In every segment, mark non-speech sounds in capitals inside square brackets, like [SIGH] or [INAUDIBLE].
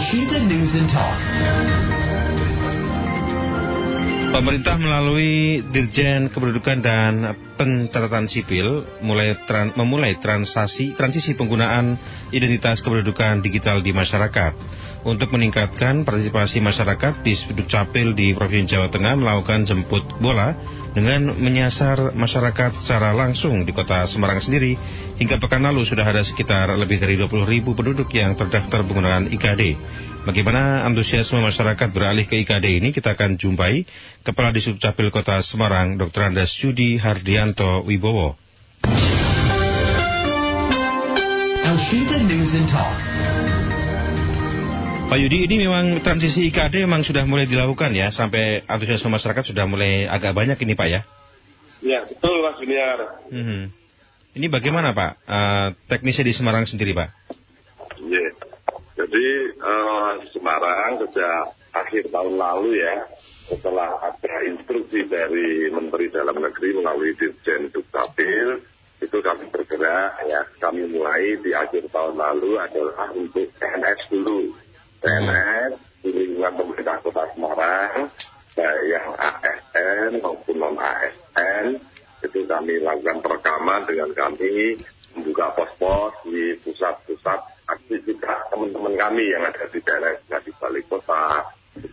Washington News and Talk. Pemerintah melalui Dirjen Kependudukan dan Pencatatan Sipil mulai tran, memulai transasi, transisi penggunaan identitas kependudukan digital di masyarakat. Untuk meningkatkan partisipasi masyarakat di Capil di Provinsi Jawa Tengah melakukan jemput bola dengan menyasar masyarakat secara langsung di kota Semarang sendiri. Hingga pekan lalu sudah ada sekitar lebih dari 20 ribu penduduk yang terdaftar menggunakan IKD. Bagaimana antusiasme masyarakat beralih ke IKD ini kita akan jumpai Kepala Disubcapil Kota Semarang Dr. Andas Yudi Hardianto Wibowo. Washington News and Talk. Pak Yudi, ini memang transisi IKD memang sudah mulai dilakukan ya, sampai antusiasme masyarakat sudah mulai agak banyak ini Pak ya? Ya, betul Mas Junior. Hmm. Ini bagaimana Pak, uh, teknisnya di Semarang sendiri Pak? Ya, jadi uh, Semarang sejak akhir tahun lalu ya, setelah ada instruksi dari Menteri Dalam Negeri melalui Dirjen Dukcapil, itu kami bergerak ya, kami mulai di akhir tahun lalu adalah untuk PNS dulu. PNS di lingkungan pemerintah kota Semarang, baik yang ASN maupun non-ASN, itu kami lakukan perekaman dengan kami membuka pos-pos di pusat-pusat aktivitas teman-teman kami yang ada di daerah di balik kota, di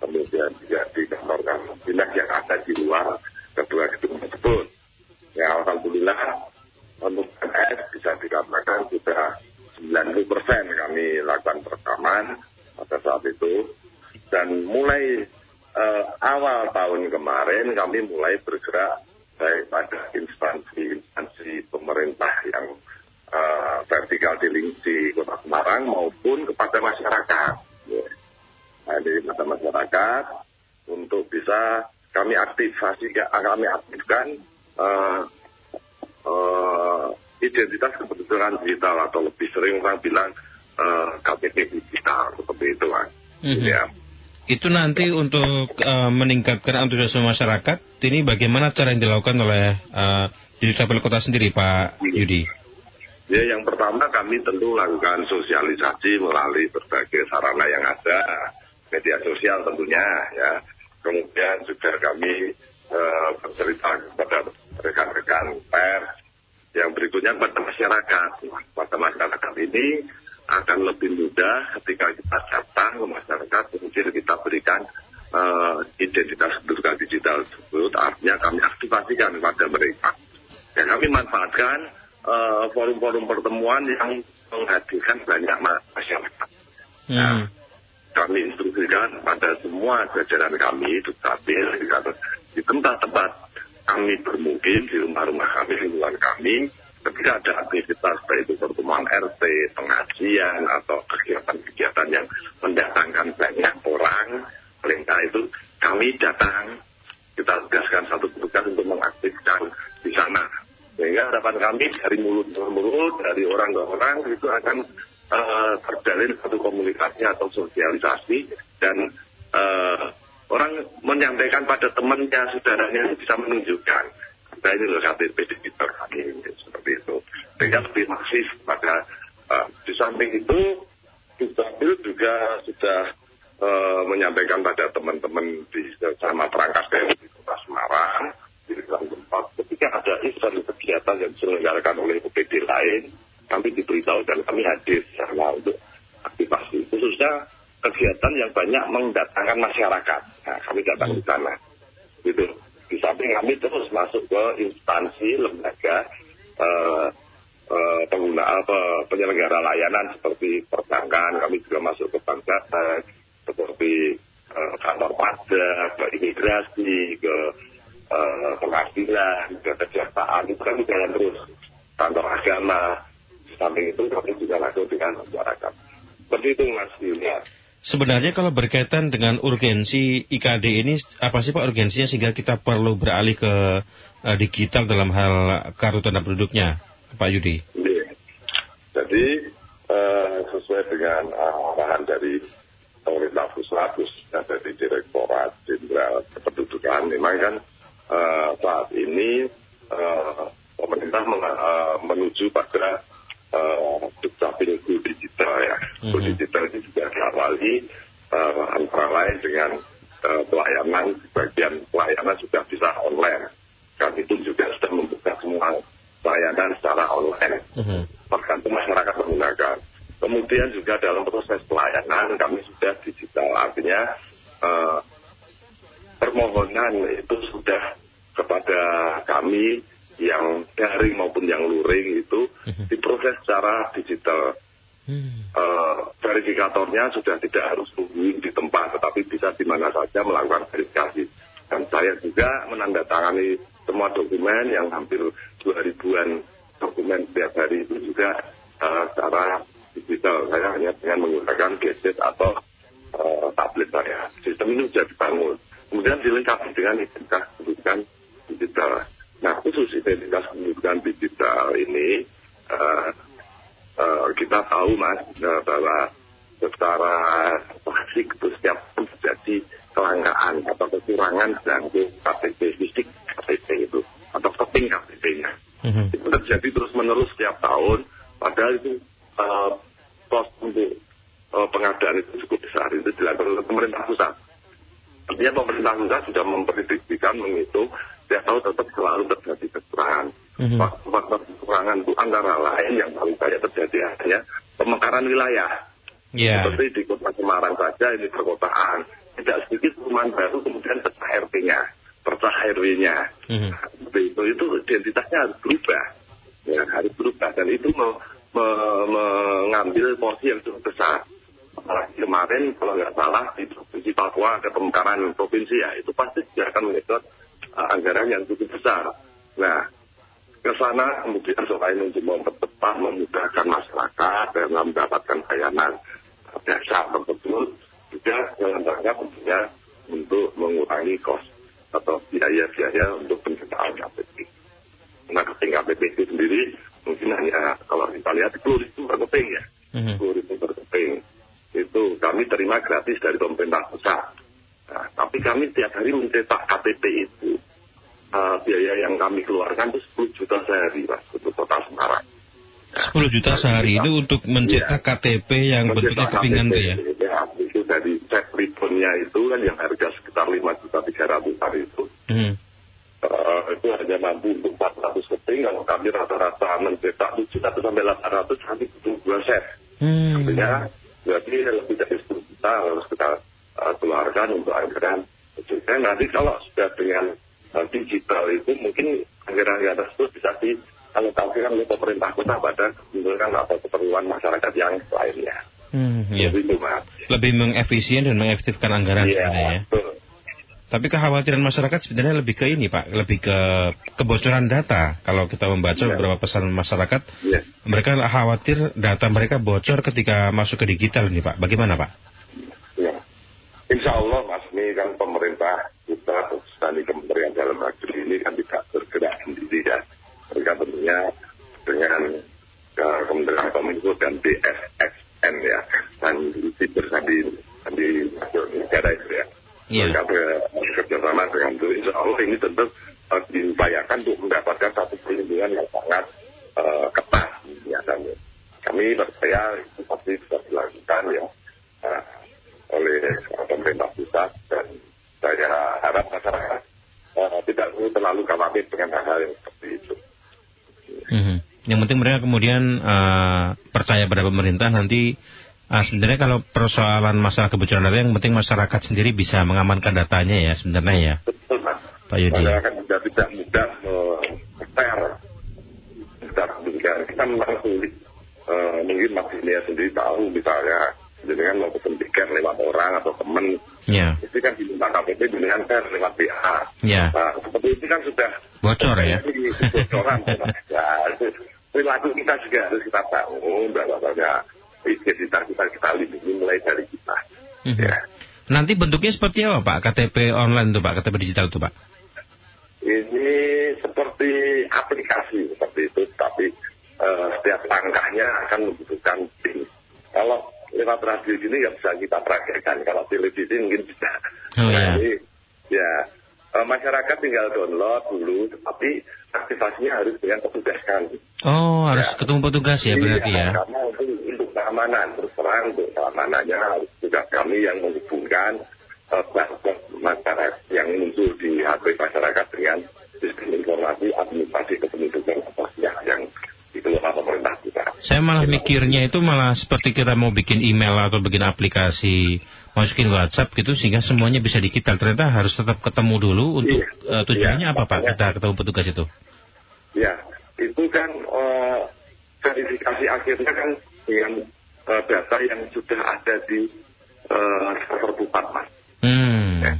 kemudian juga di kantor-kantor dinas yang ada di luar kedua gedung tersebut. Ya Alhamdulillah untuk PNS bisa dikatakan sudah 90 persen kami lakukan perekaman pada saat itu dan mulai uh, awal tahun kemarin kami mulai bergerak baik pada instansi-instansi pemerintah yang uh, vertikal di, di kota Semarang maupun kepada masyarakat. Nah, di mata masyarakat untuk bisa kami aktifasi, kami aktifkan uh, identitas kependudukan digital atau lebih sering orang bilang uh, KTP digital seperti itu kan. Mm-hmm. Ya. Itu nanti untuk uh, meningkatkan antusiasme masyarakat, ini bagaimana cara yang dilakukan oleh uh, Digital Kota sendiri Pak Yudi? Ya, yang pertama kami tentu lakukan sosialisasi melalui berbagai sarana yang ada, media sosial tentunya ya. Kemudian juga kami uh, bercerita kepada rekan-rekan pers yang berikutnya pada masyarakat. Pada masyarakat ini akan lebih mudah ketika kita datang ke masyarakat, kemudian kita berikan uh, identitas kependudukan digital tersebut, artinya kami aktifasikan kepada mereka. Dan kami manfaatkan forum-forum uh, pertemuan yang menghadirkan banyak masyarakat. Hmm. Nah, kami instruksikan pada semua jajaran kami, Dukcapil, di tempat-tempat kami bermukim, di rumah-rumah kami, lingkungan kami, ketika ada aktivitas baik itu pertemuan RT, pengajian atau kegiatan-kegiatan yang mendatangkan banyak orang, perintah itu kami datang, kita tugaskan satu tugas untuk mengaktifkan di sana. Sehingga harapan kami dari mulut ke mulut, dari orang ke orang itu akan uh, terjalin satu komunikasi atau sosialisasi dan uh, orang menyampaikan pada temannya, saudaranya bisa menunjukkan. Nah ini loh KTP digital kami seperti itu. Sehingga lebih masif pada uh, di samping itu Dukcapil juga sudah uh, menyampaikan pada teman-teman di sama perangkat daerah di kota Semarang di tempat. Ketika ada event kegiatan yang diselenggarakan oleh UPD lain kami diberitahu dan kami hadir sama untuk aktivasi khususnya kegiatan yang banyak mendatangkan masyarakat. Nah kami datang di sana. Gitu. Di samping kami terus masuk ke instansi lembaga uh, uh, pengguna apa penyelenggara layanan seperti perbankan kami juga masuk ke bank data seperti uh, kantor pajak ke imigrasi ke uh, pengadilan ke kejaksaan. Itu kami jalan terus. Kantor agama. Samping itu kami juga langsung dengan masyarakat. Seperti itu mas Yulia Sebenarnya kalau berkaitan dengan urgensi IKD ini, apa sih Pak urgensinya sehingga kita perlu beralih ke uh, digital dalam hal kartu tanda penduduknya, Pak Yudi? Jadi uh, sesuai dengan arahan dari pemerintah pusat, dari Direktorat Jenderal Kependudukan, memang kan uh, saat ini uh, pemerintah men menuju pada uh, dukcapil go digital ya. Go Mhm. digital ini juga diawali uh, antara lain dengan uh, pelayanan, bagian pelayanan sudah bisa online. Kami pun juga sudah membuka semua pelayanan secara online Mhm. tergantung masyarakat menggunakan. Kemudian juga dalam proses pelayanan kami sudah digital, artinya eh, permohonan itu sudah kepada kami yang daring maupun yang luring itu Mhm. diproses secara digital. Hmm. Eh, verifikatornya sudah tidak harus tungguin di tempat, tetapi bisa di mana saja melakukan verifikasi. Dan saya juga menandatangani semua dokumen yang hampir 2000-an dokumen setiap hari itu juga eh, secara digital. Saya hanya dengan menggunakan gadget atau eh, tablet saya. Sistem ini sudah dibangun. Kemudian dilengkapi dengan identitas digital. Identitas kependudukan digital ini eh, eh, kita tahu mas eh, bahwa secara klasik itu setiap terjadi kelangkaan atau kekurangan belangko KTP fisik KTP itu atau keping KTP-nya Mhm. itu terjadi terus menerus setiap tahun padahal itu eh, pos untuk eh, pengadaan itu cukup besar itu dilakukan oleh pemerintah pusat artinya pemerintah pusat sudah memprediksikan menghitung setiap tahun tetap selalu terjadi kekurangan Mhm. faktor kekurangan itu antara lain yang paling banyak terjadi hanya pemekaran wilayah. Ya. seperti di kota Semarang saja ini perkotaan. Tidak sedikit perumahan baru kemudian pecah RT-nya pecah RW-nya Mhm. seperti itu itu identitasnya harus berubah. Ya harus berubah. Dan itu me- me- mengambil porsi yang cukup besar. Apalagi kemarin kalau nggak salah di provinsi Papua ada pemekaran provinsi ya. Itu pasti juga akan uh, anggaran yang cukup besar nah ke sana kemudian selain untuk mempercepat memudahkan masyarakat dalam mendapatkan layanan dasar tersebut juga rangka tentunya untuk mengurangi kos atau biaya-biaya untuk penciptaan KPP. Nah, keping KPP itu sendiri mungkin hanya kalau kita lihat 10 ribu per keping ya, Mhm. 10 ribu per keping. Itu kami terima gratis dari pemerintah pusat. Nah, tapi kami tiap hari mencetak KTP itu eh, biaya yang kami keluarkan itu 10 juta sehari mas untuk kota Semarang. 10 juta sehari itu untuk mencetak KTP yang bentuknya kepingan KTP, ya. ya, itu dari set ribbonnya itu kan yang harga sekitar 5 juta 300 itu. Mhm. Eh, itu hanya mampu untuk 400 keping kalau kami rata-rata mencetak 700 sampai 800 kami butuh 2 set. Hmm. Artinya berarti lebih dari 10 juta harus kita eh, keluarkan untuk anggaran. Jadi nanti kalau sudah dengan digital itu mungkin anggaran-anggaran tersebut bisa dialokasikan oleh pemerintah kota pada kebutuhan atau keperluan masyarakat yang lainnya. Hmm, iya. Begitu mas. Lebih mengefisien dan mengefektifkan anggaran sebenarnya ya. betul. Tapi kekhawatiran masyarakat sebenarnya lebih ke ini Pak, lebih ke kebocoran data. Kalau kita membaca Iya. beberapa pesan masyarakat, Iya. mereka khawatir data mereka bocor ketika masuk ke digital ini Pak. Bagaimana Pak? Ya. Insya Allah Mas, ini kan pemerintah kita dan di Negeri ini kan tidak bergerak sendiri ya. Mereka tentunya dengan uh, Kementerian Kominfo dan BSSN ya dan Siber Sandi Sandi Negara itu ya. Iya. Mereka ber- bekerja sama dengan itu. Insya Allah ini tentu uh, diupayakan untuk mendapatkan satu perlindungan yang sangat uh, ketat ya dan kami percaya itu pasti bisa dilakukan ya uh, oleh pemerintah pusat dan saya harap masyarakat terlalu khawatir dengan hal-hal yang seperti itu. Mhm. Yang penting mereka kemudian eh, percaya pada pemerintah nanti eh, sebenarnya kalau persoalan masalah kebocoran data yang penting masyarakat sendiri bisa mengamankan datanya ya sebenarnya ya Betul Mas. Pak Yudi. Masyarakat juga tidak mudah men-share. Kita memang sulit. Eh, mungkin Mas Dunia sendiri tahu misalnya dengan mau pesen tiket lewat orang atau teman Ya, itu kan diminta KPP dengan share lewat WA. ya Nah, seperti itu kan sudah bocor ya. Ini kebocoran. [LAUGHS] ya, itu perilaku kita juga harus kita bangun bahwasanya identitas kita kita lindungi mulai dari kita. Mhm. Ya. Nanti bentuknya seperti apa Pak? KTP online tuh Pak, KTP digital tuh Pak. Ini seperti aplikasi seperti itu, tapi eh, setiap langkahnya akan membutuhkan PIN. Kalau lewat radio ini nggak bisa kita praktekkan, kalau televisi mungkin bisa. Oh, ya. ini ya eh, masyarakat tinggal download dulu, tapi aktivasinya harus dengan petugas kami. Oh, harus Ya. ketemu petugas ya berarti Iya, ya. Karena untuk, untuk keamanan, terus terang untuk keamanannya harus juga kami yang menghubungkan bahasa masyarakat yang muncul di HP masyarakat dengan sistem informasi administrasi kependudukan ya, yang dikelola pemerintah kita. Saya malah mikirnya itu malah seperti kita mau bikin email atau bikin aplikasi masukin WhatsApp gitu sehingga semuanya bisa digital. Ternyata harus tetap ketemu dulu untuk Iya. eh, tujuannya Iya, apa Pak? Kita ketemu petugas itu. Ya, itu kan eh, verifikasi akhirnya kan dengan eh, data yang sudah ada di eh, server Bupat, Mas. Hmm. Ya.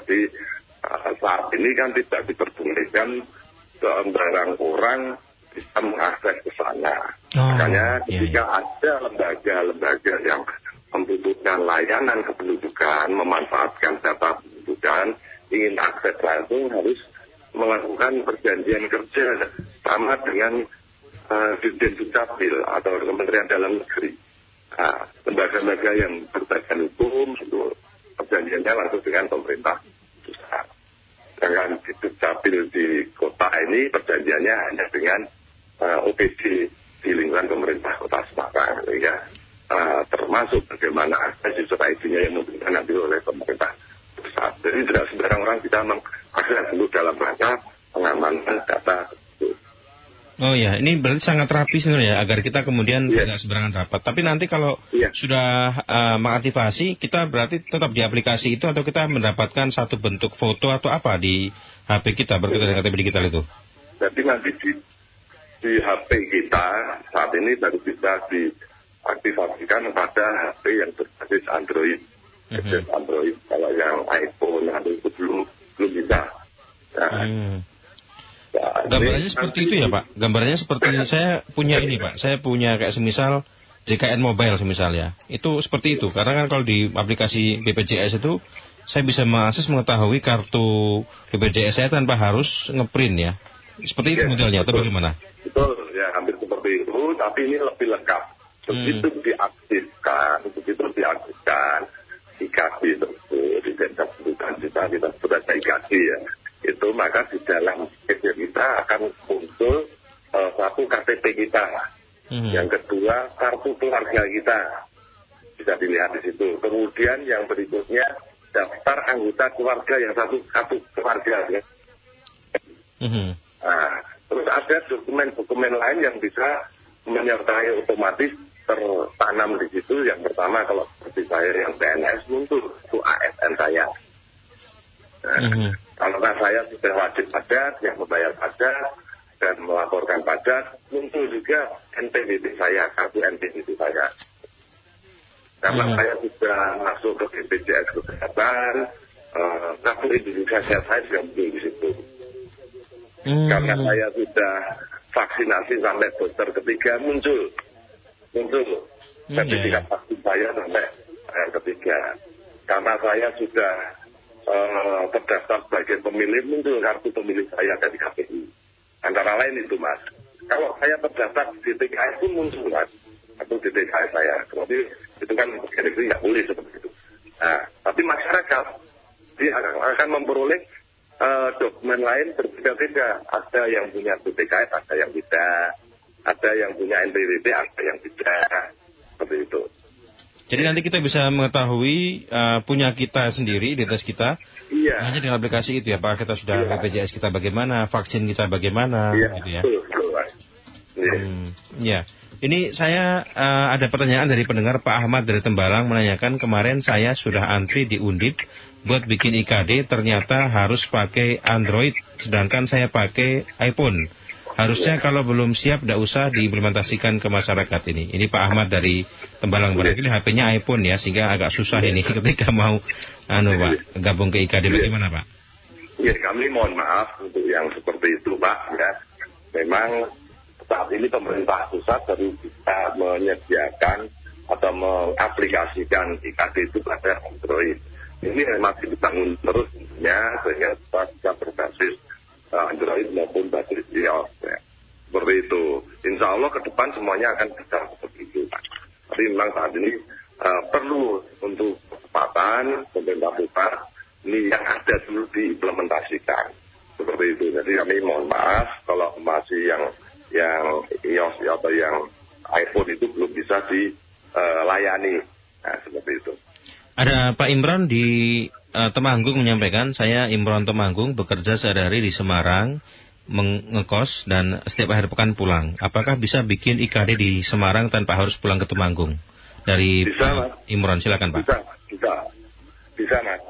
Jadi eh, saat ini kan tidak diperbolehkan sembarang orang bisa mengakses ke sana. Oh, Makanya iya, ketika ada lembaga-lembaga yang membutuhkan layanan kependudukan, memanfaatkan data kependudukan, ingin akses langsung harus melakukan perjanjian kerja sama dengan uh, Dirjen Dukcapil atau Kementerian Dalam Negeri. Nah, lembaga-lembaga yang berbadan hukum itu perjanjiannya langsung dengan pemerintah pusat. Sedangkan di Dukcapil di kota ini perjanjiannya hanya dengan uh, OPD di lingkungan pemerintah kota Semarang. Sehingga uh, termasuk bagaimana akses user ID-nya yang memberikan nanti oleh pemerintah pusat. Jadi tidak sembarang orang bisa mengakses dulu dalam rangka pengamanan data. Oh ya, ini berarti sangat rapi sebenarnya agar kita kemudian Iya. tidak seberangan rapat. Tapi nanti kalau Iya. sudah eh, mengaktifasi, kita berarti tetap di aplikasi itu atau kita mendapatkan satu bentuk foto atau apa di HP kita berkaitan dengan KTP digital itu? Jadi nanti di, di HP kita saat ini baru bisa diaktifasikan pada HP yang berbasis Android. Mhm. Berbasis Android. Kalau yang iPhone atau itu belum belum bisa. Nah, Hmm. nah, Gambarannya ini seperti nanti- itu ya Pak? Gambarannya seperti saya punya ini Pak, saya punya kayak semisal JKN Mobile semisal ya. Itu seperti itu, karena kan kalau di aplikasi BPJS itu saya bisa mengakses mengetahui kartu BPJS saya tanpa harus ngeprint ya. Seperti itu Iya, modelnya atau betul. bagaimana? Betul, ya hampir seperti itu, tapi ini lebih lengkap. Begitu diaktifkan, begitu diaktifkan, IKB tersebut, di kependudukan kita, kita sudah IKB ya, itu maka di dalam media kita akan muncul eh, satu KTP kita, Hmm. yang kedua kartu keluarga kita, bisa dilihat di situ. Kemudian yang berikutnya daftar anggota keluarga yang satu satu keluarga ya. Mhm. Nah, terus ada dokumen-dokumen lain yang bisa menyertai otomatis tertanam di situ. Yang pertama kalau seperti saya yang PNS muncul itu ASN saya. Nah, Mhm. Kalau saya sudah wajib pajak, yang membayar pajak dan melaporkan pajak, muncul juga NPWP saya, kartu NPWP saya. Karena Mhm. saya sudah masuk ke BPJS Kesehatan, eh, kartu Indonesia Sehat saya juga muncul di situ. Hmm. Karena saya sudah vaksinasi sampai booster ketiga muncul. Muncul. Hmm, Sertifikat iya, iya. vaksin saya sampai yang ketiga. Karena saya sudah eh, terdaftar sebagai pemilih muncul kartu pemilih saya dari KPU. Antara lain itu mas. Kalau saya terdaftar di TKS pun muncul mas. Atau di TKS saya. Berarti itu kan negeri nggak boleh seperti itu. Nah, tapi masyarakat dia akan memperoleh eh, dokumen lain berbeda-beda. Ada yang punya BPKS, ada yang tidak. Ada yang punya NPWP, ada yang tidak. Seperti itu. Jadi nanti kita bisa mengetahui uh, punya kita sendiri, identitas kita, Iya. hanya dengan aplikasi itu ya Pak. Kita sudah Iya. BPJS kita bagaimana, vaksin kita bagaimana, Iya, gitu ya. betul, betul. Hmm, ya. Ini saya eh, ada pertanyaan dari pendengar Pak Ahmad dari Tembalang menanyakan kemarin saya sudah antri di Undip buat bikin IKD ternyata harus pakai Android sedangkan saya pakai iPhone. Harusnya kalau belum siap tidak usah diimplementasikan ke masyarakat ini. Ini Pak Ahmad dari Tembalang barangkali HP-nya iPhone ya sehingga agak susah ini [LAUGHS] ketika mau anu Pak gabung ke IKD bagaimana Pak? Ya kami mohon maaf untuk yang seperti itu Pak ya. Memang saat ini pemerintah pusat baru bisa menyediakan atau mengaplikasikan IKD itu pada Android. Ini masih dibangun terus tentunya sehingga bisa berbasis uh, Android maupun basis iOS ya. Seperti itu. Insya Allah ke depan semuanya akan bisa seperti itu. Tapi memang saat ini uh, perlu untuk kecepatan pemerintah pusat ini yang ada dulu diimplementasikan seperti itu. Jadi kami mohon maaf kalau masih yang yang iOS atau yang iPhone itu belum bisa dilayani. Nah, seperti itu. Ada Pak Imron di uh, Temanggung menyampaikan, saya Imron Temanggung bekerja sehari-hari di Semarang, mengekos dan setiap akhir pekan pulang. Apakah bisa bikin IKD di Semarang tanpa harus pulang ke Temanggung? Dari bisa, Mas. Imron, silakan Pak. Bisa, bisa, bisa Mas.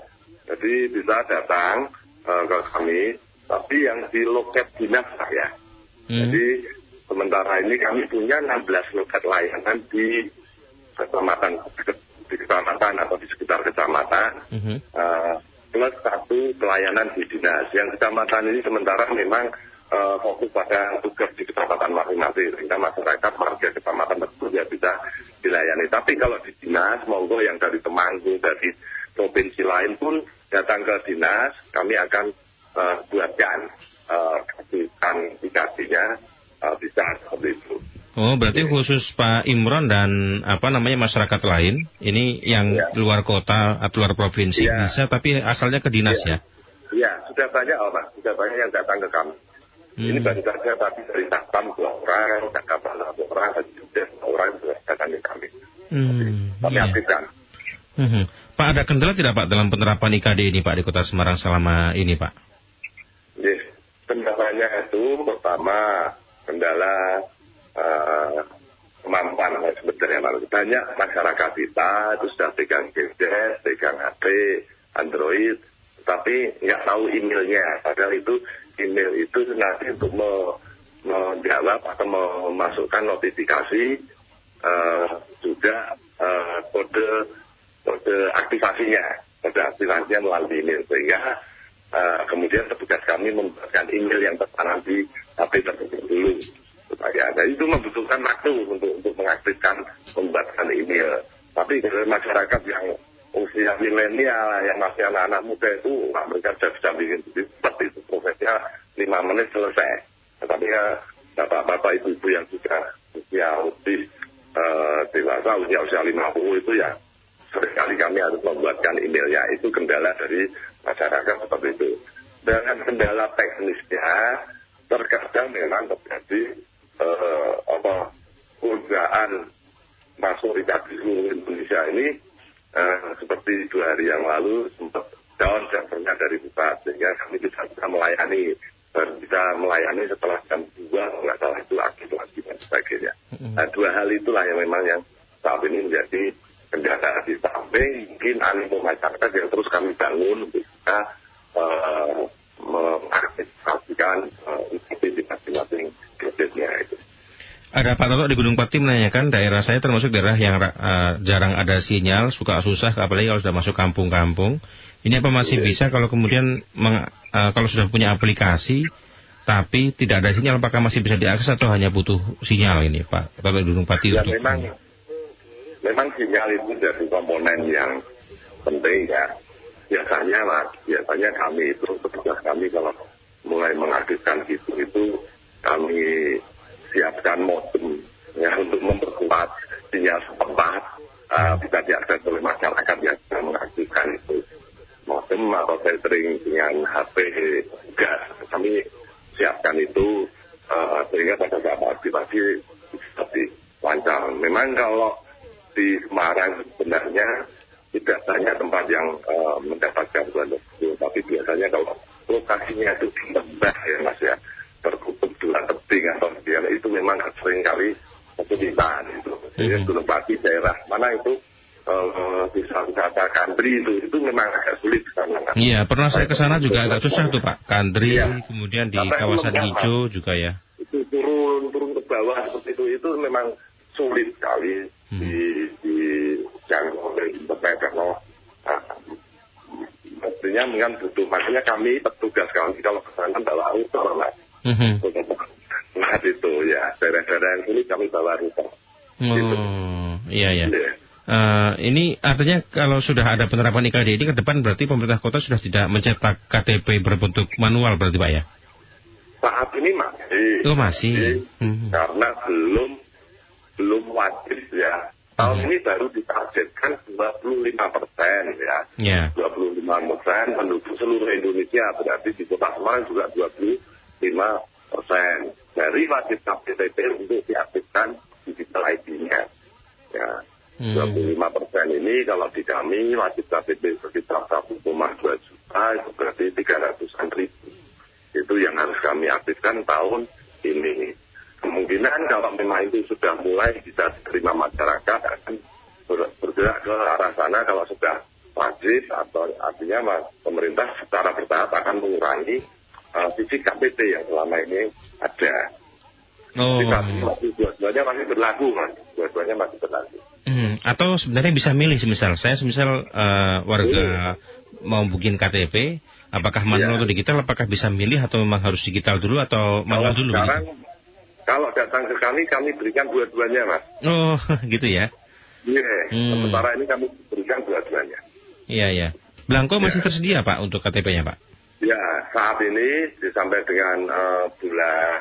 Jadi bisa datang uh, ke kami, tapi yang di loket dinas ya. Hmm. Jadi sementara ini kami punya 16 loket layanan di kecamatan di kecamatan atau di sekitar kecamatan. Hmm. Uh, plus satu pelayanan di dinas. Yang kecamatan ini sementara memang uh, fokus pada tugas di kecamatan masing-masing sehingga masyarakat warga kecamatan tersebut ya bisa dilayani. Tapi kalau di dinas, monggo yang dari Temanggung, dari provinsi lain pun datang ke dinas, kami akan uh, buatkan aplikasinya uh, bisa seperti itu. Oh, berarti khusus Pak Imron dan apa namanya masyarakat lain, ini yang ya. luar kota atau luar provinsi ya. bisa, tapi asalnya ke dinas ya? Ya, sudah banyak orang, sudah banyak yang datang ke kami. Hmm. Ini baru saja tapi dari Satpam dua orang, Jakarta satu orang, dan juga orang sudah datang ke kami. Hmm. Kami iya. aktifkan. Hmm. Pak ada kendala tidak Pak dalam penerapan IKD ini Pak di Kota Semarang selama ini Pak? Kendalanya itu pertama kendala uh, kemampuan sebenarnya. Banyak masyarakat kita itu sudah pegang gadget, pegang HP, Android, tapi nggak tahu emailnya. Padahal itu email itu nanti untuk me, menjawab atau memasukkan notifikasi uh, juga uh, kode kode aktivasinya, kode aktivasinya melalui email. Sehingga uh, kemudian petugas kami membuatkan email yang tertanam di HP tersebut dulu supaya nah itu membutuhkan waktu untuk untuk mengaktifkan membuatkan email. Tapi dari masyarakat yang usia milenial yang masih anak-anak muda itu mereka sudah bisa bikin seperti itu prosesnya lima menit selesai. Tetapi ya bapak-bapak ibu-ibu yang sudah usia lebih uh, dewasa usia usia 50 itu ya sering kali kami harus membuatkan emailnya. Itu kendala dari masyarakat seperti itu dengan kendala teknisnya terkadang memang terjadi uh, apa perusahaan masuk di seluruh Indonesia ini uh, seperti dua hari yang lalu sempat down servernya dari pusat sehingga kami bisa, bisa melayani baru bisa melayani setelah jam dua nggak salah itu aktif lagi dan sebagainya. Nah, dua hal itulah yang memang yang saat ini menjadi kendala di samping mungkin animo masyarakat yang terus kami bangun untuk bisa uh, mengaktifkan uh, di masing-masing gadgetnya itu. Ada Pak Toto di Gunung Pati menanyakan daerah saya termasuk daerah yang uh, jarang ada sinyal, suka susah, apalagi kalau sudah masuk kampung-kampung. Ini apa masih iya. bisa kalau kemudian meng, uh, kalau sudah punya aplikasi tapi tidak ada sinyal, apakah masih bisa diakses atau hanya butuh sinyal ini Pak Toto di Gunung Pati? Ya, memang, memang sinyal itu jadi komponen yang penting ya. Biasanya lah, biasanya kami itu petugas kami kalau mulai mengaktifkan itu itu kami siapkan modem ya untuk memperkuat sinyal setempat uh, bisa diakses oleh masyarakat yang sedang mengaktifkan itu modem atau filtering dengan HP gas kami siapkan itu uh, sehingga pada saat aktivasi seperti lancar. Memang kalau di Semarang sebenarnya tidak banyak tempat yang uh, mendapatkan bantuan tersebut, tapi biasanya kalau lokasinya itu di lembah ya mas ya, tertutup dua tebing atau sekian itu memang sering kali kesulitan itu. Jadi mm -hmm. Pati daerah mana itu uh, bisa wisata country itu itu memang agak sulit di sana. Iya, pernah saya ke sana juga agak susah tuh Pak. Country, iya. kemudian di Sampai kawasan hijau juga ya. Itu turun turun ke bawah seperti itu itu memang sulit sekali. Di di jangkau oleh internet karena nah, mestinya mungkin butuh makanya kami petugas kami kalau ke sana bawa router lah Mm-hmm. Nah itu ya daerah-daerah yang sulit kami bawa router. Gitu. iya iya. Yeah. Uh, ini artinya kalau sudah ada penerapan IKD ini ke depan berarti pemerintah kota sudah tidak mencetak KTP berbentuk manual berarti Pak ya? Saat ini masih. Oh masih. masih hmm. Karena belum belum wajib ya Tahun Hmm. ini baru ditargetkan 25 persen ya. Ya. 25 persen penduduk seluruh Indonesia berarti di kota Semarang juga 25 persen dari wajib KTP untuk diaktifkan digital ID-nya. Ya. Hmm. 25 persen ini kalau di kami wajib KTP sekitar 1,2 juta itu berarti 300-an ribu. Itu yang harus kami aktifkan tahun ini. Kemungkinan kalau memang itu sudah mulai bisa diterima masyarakat akan ber- bergerak ke arah sana kalau sudah wajib atau artinya pemerintah secara bertahap akan mengurangi uh, sisi KTP yang selama ini ada. Oh. Masih dua-duanya masih berlaku mas, dua-duanya masih berlaku. Hmm, atau sebenarnya bisa milih semisal saya semisal eh, warga mau bikin KTP, apakah manual Iya. atau digital, apakah bisa milih atau memang harus digital dulu atau manual dulu? sekarang? Kalau datang ke kami kami berikan dua-duanya mas. Oh, [LAUGHS] gitu ya. Iya, Hmm. sementara ini kami berikan dua-duanya. Iya, iya. Belangko masih Ya. tersedia Pak untuk KTP-nya Pak? Ya, saat ini sampai dengan eh, bulan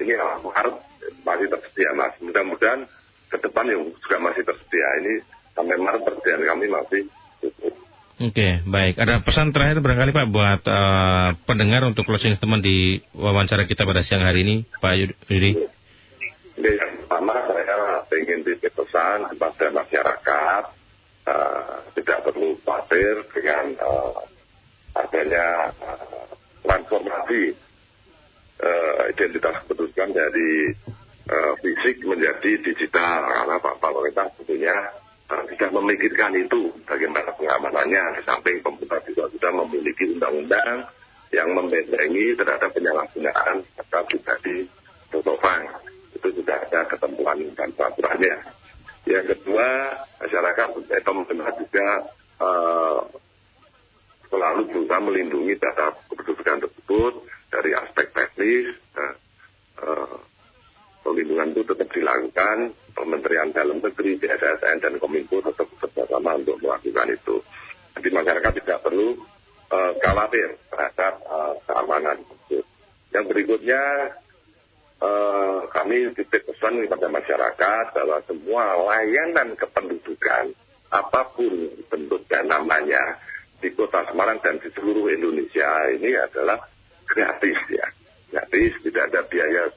ini ya, Maret masih tersedia mas. Mudah-mudahan ke depan yang juga masih tersedia. Ini sampai Maret persediaan kami masih cukup. Oke, baik. Ada pesan terakhir barangkali Pak buat eh, pendengar untuk closing statement di wawancara kita pada siang hari ini, Pak Yudi. Yang pertama saya ingin titip pesan kepada masyarakat eh, tidak perlu khawatir dengan eh, adanya eh, transformasi eh, identitas kependudukan dari eh, fisik menjadi digital karena Pak pemerintah tentunya tidak memikirkan itu bagaimana pengamanannya samping pemerintah juga sudah memiliki undang-undang yang membentengi terhadap penyalahgunaan data pribadi Totofang itu sudah ada ketentuan dan peraturannya. Yang kedua, masyarakat eh, pemerintah juga eh, selalu berusaha melindungi data kependudukan tersebut dari aspek teknis. eh, eh, Pelindungan itu tetap dilakukan, Kementerian Dalam Negeri, BSSN, dan Kominfo tetap bekerjasama untuk melakukan itu. Jadi masyarakat tidak perlu eh, khawatir terhadap eh, keamanan. Yang berikutnya, eh, kami titip pesan kepada masyarakat bahwa semua layanan kependudukan, apa pun bentuk dan namanya, di kota Semarang dan di seluruh Indonesia ini adalah gratis ya. Gratis, tidak ada biaya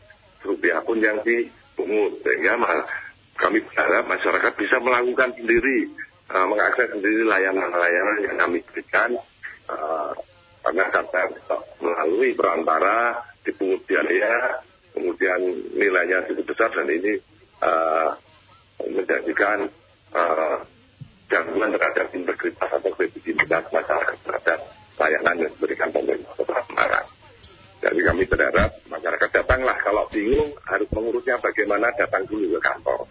rupiah pun yang dipungut. Sehingga ma- kami berharap masyarakat bisa melakukan sendiri, eh, mengakses sendiri layanan-layanan yang kami berikan. eh, karena kata melalui perantara dipungut biaya, kemudian nilainya cukup besar dan ini eh, menjadikan gangguan terhadap integritas atau kredibilitas masyarakat terhadap layanan yang diberikan pemerintah kota Semarang. Jadi kami berharap masyarakat datanglah kalau bingung harus mengurusnya bagaimana datang dulu ke kantor.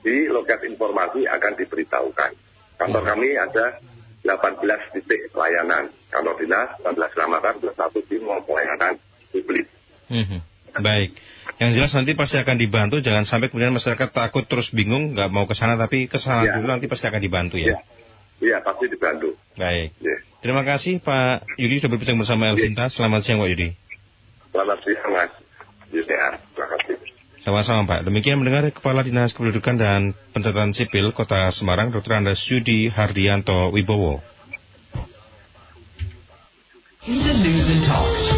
Di loket informasi akan diberitahukan. Kantor kami ada 18 titik layanan. Kantor dinas, 18 kecamatan, plus satu tim pelayanan publik. Mhm. Baik. Yang jelas nanti pasti akan dibantu, jangan sampai kemudian masyarakat takut terus bingung, nggak mau ke sana, tapi ke sana Ya. dulu nanti pasti akan dibantu ya. Ya. Iya, pasti dibantu. Baik. Ya. Terima kasih Pak Yudi sudah berbincang bersama Elvinta. Selamat siang Pak Yudi. Selamat siang, Mas. Ya, terima kasih. Sama-sama Pak. Demikian mendengar Kepala Dinas Kependudukan dan Pencatatan Sipil Kota Semarang, Dr. Andes Yudi Hardianto Wibowo. Into News and Talk.